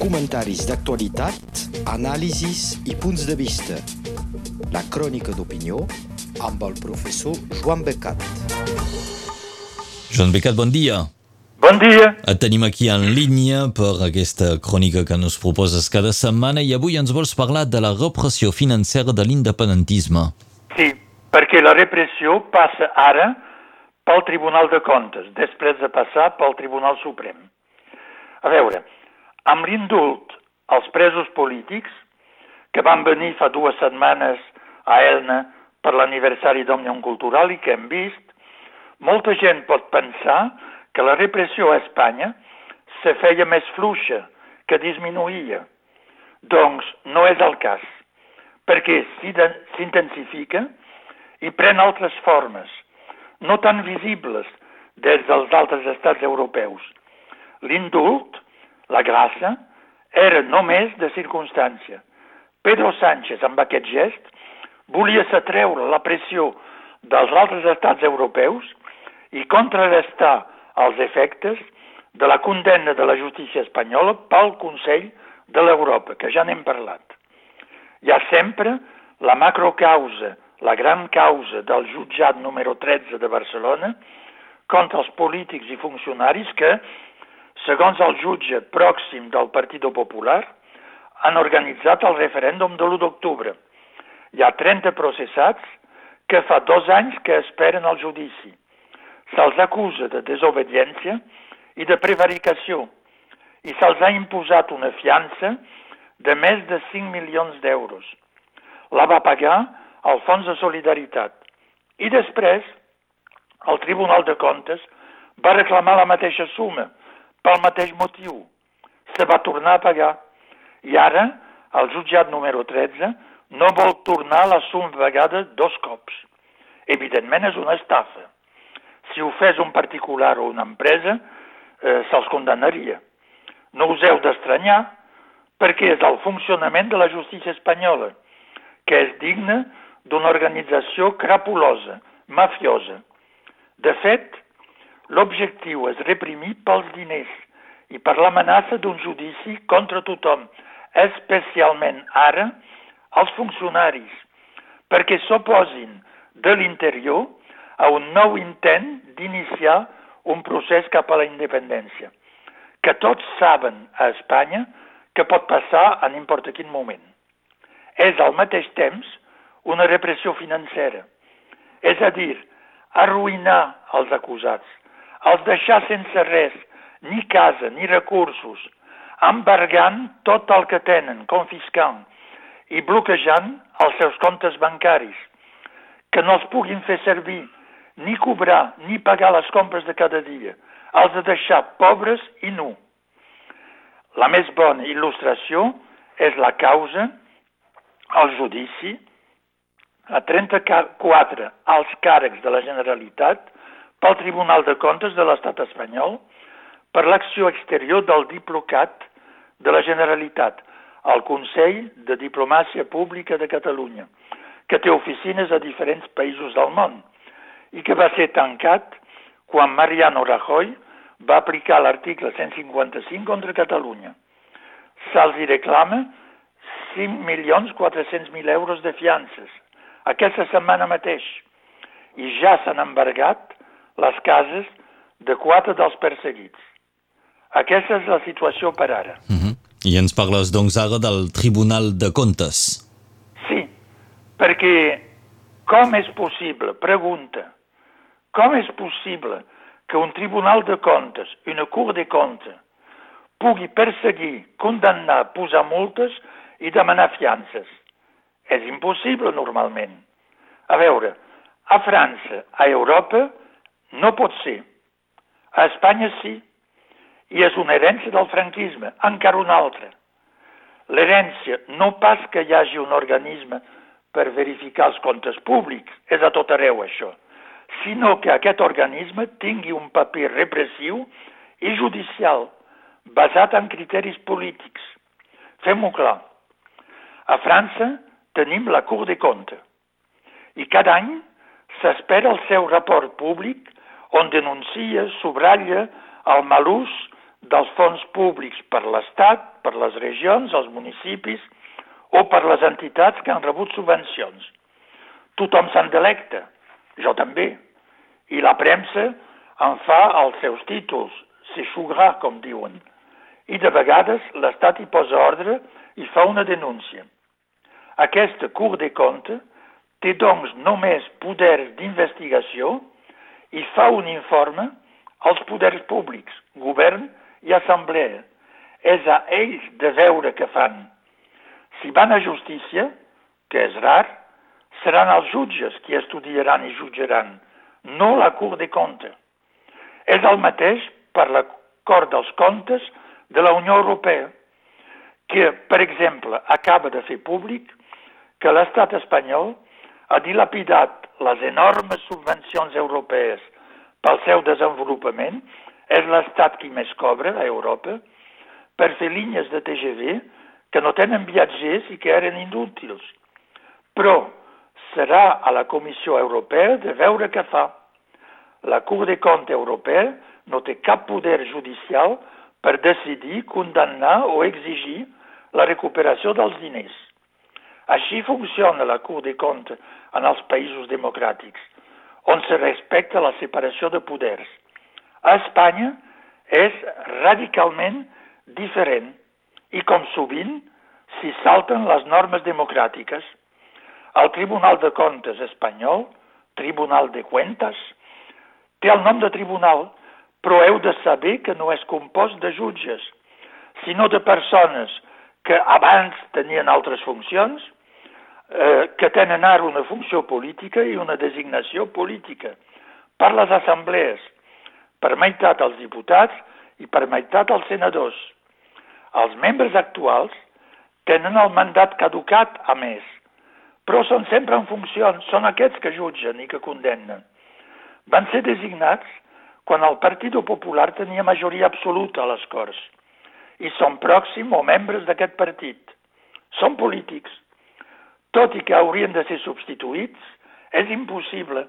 Comentaris d'actualitat, anàlisis i punts de vista. La crònica d'opinió amb el professor Joan Becat. Joan Becat, bon dia. Bon dia. Et tenim aquí en línia per aquesta crònica que nos proposes cada setmana i avui ens vols parlar de la repressió financera de l'independentisme. Sí, perquè la repressió passa ara pel Tribunal de Comptes, després de passar pel Tribunal Suprem. A veure, amb l'indult als presos polítics, que van venir fa dues setmanes a Elna per l'aniversari d'Òmnium Cultural i que hem vist, molta gent pot pensar que la repressió a Espanya se feia més fluixa, que disminuïa. Doncs no és el cas, perquè s'intensifica i pren altres formes, no tan visibles des dels altres estats europeus. L'indult, la gràcia, era només de circumstància. Pedro Sánchez, amb aquest gest, volia s'atreure la pressió dels altres estats europeus i contrarrestar els efectes de la condemna de la justícia espanyola pel Consell de l'Europa, que ja n'hem parlat. Hi ha sempre la macrocausa la gran causa del jutjat número 13 de Barcelona contra els polítics i funcionaris que, segons el jutge pròxim del Partit Popular, han organitzat el referèndum de l'1 d'octubre. Hi ha 30 processats que fa dos anys que esperen el judici. Se'ls acusa de desobediència i de prevaricació i se'ls ha imposat una fiança de més de 5 milions d'euros. La va pagar al Fons de Solidaritat. I després, el Tribunal de Comptes va reclamar la mateixa suma, pel mateix motiu. Se va tornar a pagar. I ara, el jutjat número 13 no vol tornar la suma pagada dos cops. Evidentment és una estafa. Si ho fes un particular o una empresa, eh, se'ls condemnaria. No us heu d'estranyar, perquè és el funcionament de la justícia espanyola, que és digne d'una organització crapulosa, mafiosa. De fet, l'objectiu és reprimir pels diners i per l'amenaça d'un judici contra tothom, especialment ara els funcionaris, perquè s'oposin de l'interior a un nou intent d'iniciar un procés cap a la independència, que tots saben a Espanya que pot passar a n'importa quin moment. És al mateix temps una repressió financera. És a dir, arruïnar els acusats, els deixar sense res, ni casa, ni recursos, embargant tot el que tenen, confiscant i bloquejant els seus comptes bancaris, que no els puguin fer servir, ni cobrar, ni pagar les compres de cada dia, els de deixar pobres i nu. La més bona il·lustració és la causa, el judici, a 34 alts càrrecs de la Generalitat pel Tribunal de Comptes de l'Estat espanyol per l'acció exterior del Diplocat de la Generalitat al Consell de Diplomàcia Pública de Catalunya, que té oficines a diferents països del món i que va ser tancat quan Mariano Rajoy va aplicar l'article 155 contra Catalunya. Se'ls reclama 5.400.000 euros de fiances, aquesta setmana mateix i ja s'han embargat les cases de quatre dels perseguits. Aquesta és la situació per ara. Mm -hmm. I ens parles, doncs, ara del Tribunal de Comptes. Sí, perquè com és possible, pregunta, com és possible que un Tribunal de Comptes, una Cour de Comptes, pugui perseguir, condemnar, posar multes i demanar fiances? És impossible normalment. A veure, a França, a Europa, no pot ser. A Espanya sí. I és una herència del franquisme, encara una altra. L'herència no pas que hi hagi un organisme per verificar els comptes públics, és a tot arreu això, sinó que aquest organisme tingui un paper repressiu i judicial, basat en criteris polítics. Fem-ho clar. A França tenim la Cour des Comptes i cada any s'espera el seu report públic on denuncia, subratlla el mal ús dels fons públics per l'Estat, per les regions, els municipis o per les entitats que han rebut subvencions. Tothom se'n delecta, jo també, i la premsa en fa els seus títols, s'eixugarà, com diuen, i de vegades l'Estat hi posa ordre i fa una denúncia. Aquesta Cour de Compte té doncs només poders d'investigació i fa un informe als poders públics, govern i assemblea. És a ells de veure què fan. Si van a justícia, que és rar, seran els jutges qui estudiaran i jutjaran, no la Cour de Compte. És el mateix per l'acord dels comptes de la Unió Europea, que, per exemple, acaba de fer públic que l'estat espanyol ha dilapidat les enormes subvencions europees pel seu desenvolupament, és l'estat qui més cobra a Europa, per fer línies de TGV que no tenen viatgers i que eren inútils. Però serà a la Comissió Europea de veure què fa. La Cour de Compte Europea no té cap poder judicial per decidir, condemnar o exigir la recuperació dels diners. Així funciona la Cour de Compte en els països democràtics, on se respecta la separació de poders. A Espanya és radicalment diferent i, com sovint, s'hi salten les normes democràtiques. El Tribunal de Comptes espanyol, Tribunal de Cuentas, té el nom de tribunal, però heu de saber que no és compost de jutges, sinó de persones que abans tenien altres funcions, eh, que tenen ara una funció política i una designació política per les assemblees, per meitat els diputats i per meitat els senadors. Els membres actuals tenen el mandat caducat, a més, però són sempre en funcions, són aquests que jutgen i que condemnen. Van ser designats quan el Partit Popular tenia majoria absoluta a les Corts i són pròxim o membres d'aquest partit. Són polítics tot i que haurien de ser substituïts, és impossible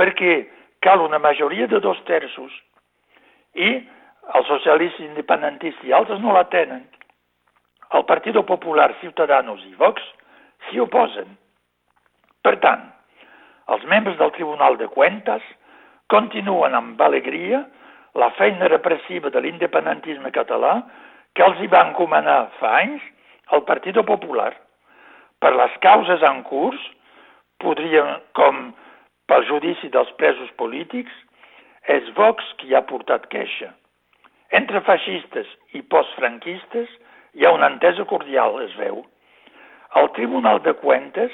perquè cal una majoria de dos terços i els socialistes independentistes i altres no la tenen. El Partit Popular, Ciutadanos i Vox s'hi oposen. Per tant, els membres del Tribunal de Cuentas continuen amb alegria la feina repressiva de l'independentisme català que els hi va encomanar fa anys el Partit Popular per les causes en curs, podríem, com pel judici dels presos polítics, és Vox qui ha portat queixa. Entre feixistes i postfranquistes hi ha una entesa cordial, es veu. El Tribunal de Cuentes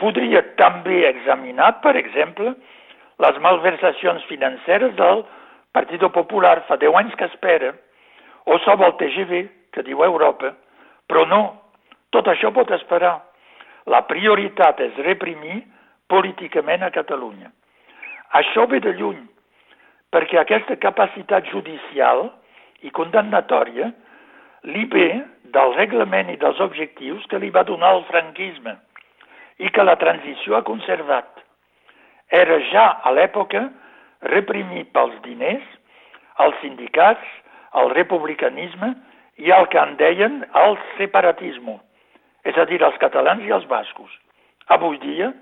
podria també examinar, per exemple, les malversacions financeres del Partit Popular fa 10 anys que espera, o sobre el TGV, que diu Europa, però no, tot això pot esperar. La prioritat és reprimir políticament a Catalunya. Això ve de lluny, perquè aquesta capacitat judicial i condemnatòria li ve del reglament i dels objectius que li va donar el franquisme i que la transició ha conservat. Era ja a l'època reprimir pels diners els sindicats, el republicanisme i el que en deien el separatisme és a dir, els catalans i els bascos. Avui dia,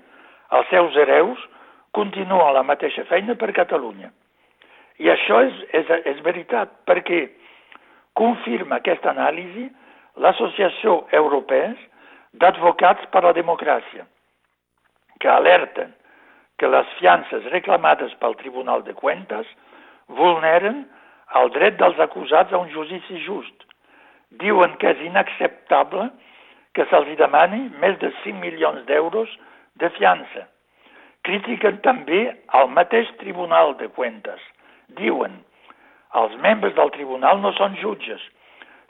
els seus hereus continuen la mateixa feina per Catalunya. I això és, és, és veritat, perquè confirma aquesta anàlisi l'Associació Europea d'Advocats per la Democràcia, que alerten que les fiances reclamades pel Tribunal de Cuentas vulneren el dret dels acusats a un judici just. Diuen que és inacceptable que se'ls demani més de 5 milions d'euros de fiança. Critiquen també el mateix Tribunal de Cuentas. Diuen, els membres del tribunal no són jutges,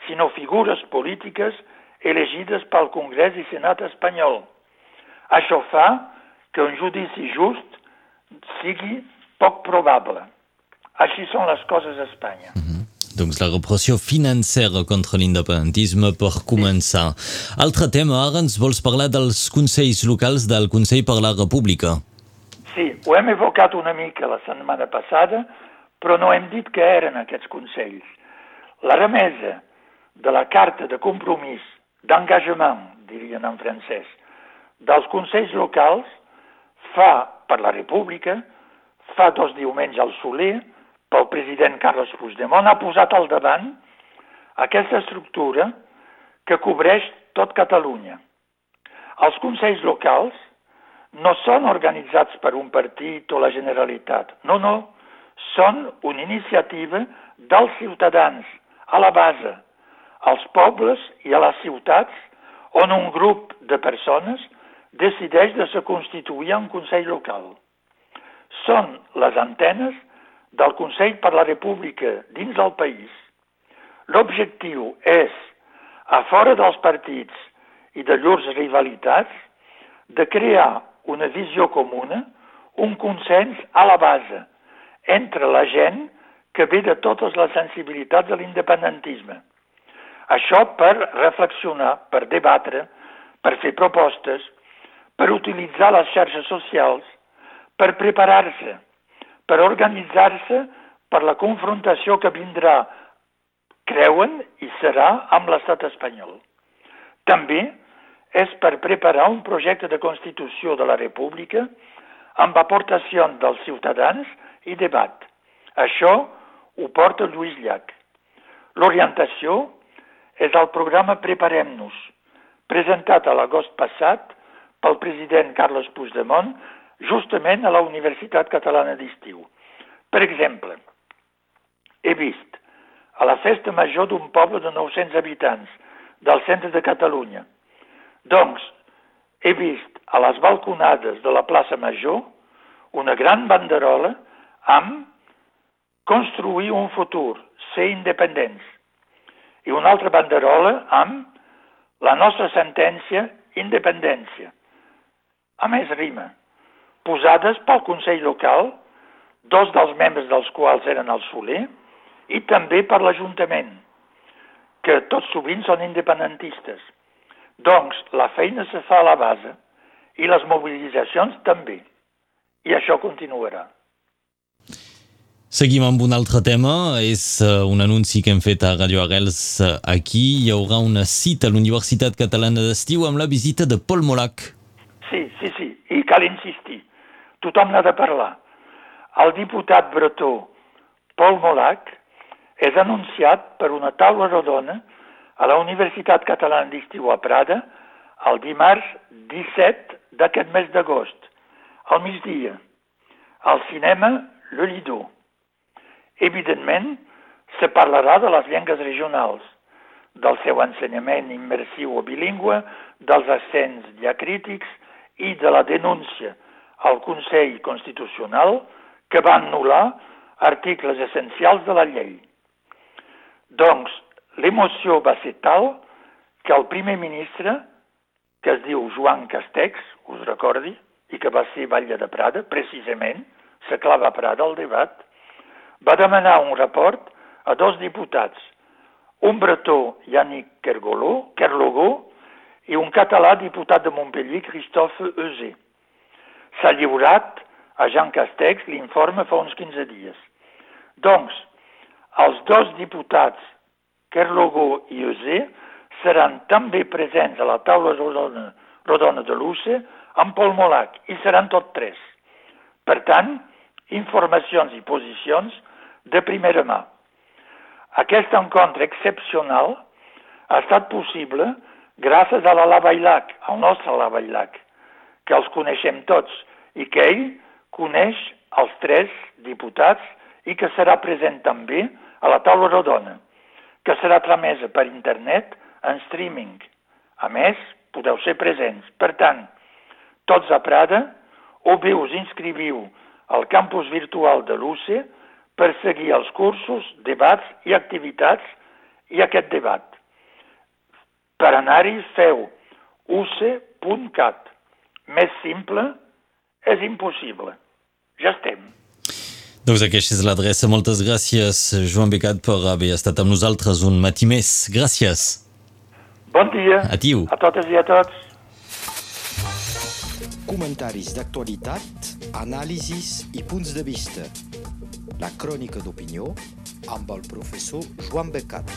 sinó figures polítiques elegides pel Congrés i Senat espanyol. Això fa que un judici just sigui poc probable. Així són les coses a Espanya. Mm -hmm. Doncs la repressió financera contra l'independentisme per començar. Altre tema, ara ens vols parlar dels Consells locals del Consell per la República. Sí, ho hem evocat una mica la setmana passada, però no hem dit què eren aquests Consells. la remesa de la carta de compromís, d'engagement, dirien en francès, dels Consells locals fa per la República, fa dos diumenges al Soler, pel president Carles Puigdemont, ha posat al davant aquesta estructura que cobreix tot Catalunya. Els Consells locals no són organitzats per un partit o la Generalitat. No, no, són una iniciativa dels ciutadans, a la base, als pobles i a les ciutats, on un grup de persones decideix de se constituir un Consell local. Són les antenes del Consell per la República dins del país. L'objectiu és, a fora dels partits i de llurs rivalitats, de crear una visió comuna, un consens a la base entre la gent que ve de totes les sensibilitats de l'independentisme. Això per reflexionar, per debatre, per fer propostes, per utilitzar les xarxes socials, per preparar-se, per organitzar-se per la confrontació que vindrà, creuen i serà amb l'estat espanyol. També és per preparar un projecte de Constitució de la República amb aportació dels ciutadans i debat. Això ho porta Lluís Llach. L'orientació és el programa Preparem-nos, presentat a l'agost passat pel president Carles Puigdemont justament a la Universitat Catalana d'Estiu. Per exemple, he vist a la festa major d'un poble de 900 habitants del centre de Catalunya. Doncs, he vist a les balconades de la plaça Major una gran banderola amb construir un futur, ser independents. I una altra banderola amb la nostra sentència, independència. A més, rima. Posades pel Consell local, dos dels membres dels quals eren el Soler, i també per l'Ajuntament, que tots sovint són independentistes. Doncs la feina se fa a la base i les mobilitzacions també. I això continuarà. Seguim amb un altre tema, és uh, un anunci que hem fet a Radio Arrels uh, aquí. Hi haurà una cita a l'Universitat Catalana d'Estiu amb la visita de Paul Molac. Sí, sí, sí. Tothom n'ha de parlar. El diputat bretó Paul Molac és anunciat per una taula rodona a la Universitat Catalana d'Estiu a Prada el dimarts 17 d'aquest mes d'agost, al migdia, al cinema Le Lido. Evidentment, se parlarà de les llengües regionals, del seu ensenyament immersiu o bilingüe, dels accents diacrítics i de la denúncia al Consell Constitucional que va anul·lar articles essencials de la llei. Doncs, l'emoció va ser tal que el primer ministre, que es diu Joan Castex, us recordi, i que va ser batlle de Prada, precisament, se clava a Prada el debat, va demanar un report a dos diputats, un bretó, Yannick Kergoló, Kerlogó, i un català diputat de Montpellier, Christophe Eusé. S'ha lliurat a Jean Castex l'informe fa uns 15 dies. Doncs, els dos diputats, Kerlogó i Eusé, seran també presents a la taula rodona, rodona de l'UCE amb Paul Molac, i seran tot tres. Per tant, informacions i posicions de primera mà. Aquest encontre excepcional ha estat possible gràcies a la Lavailac, al nostre Lavailac, que els coneixem tots i que ell coneix els tres diputats i que serà present també a la taula rodona, que serà tramesa per internet en streaming. A més, podeu ser presents. Per tant, tots a Prada, o bé us inscriviu al campus virtual de l'UCE per seguir els cursos, debats i activitats i aquest debat. Per anar-hi feu uce.cat. Més simple és impossible. Ja estem. Doncs aquesta és l'adreça. Moltes gràcies, Joan Becat, per haver estat amb nosaltres un matí més. Gràcies. Bon dia. Atiu. A totes i a tots. Comentaris d'actualitat, anàlisis i punts de vista. La crònica d'opinió amb el professor Joan Becat.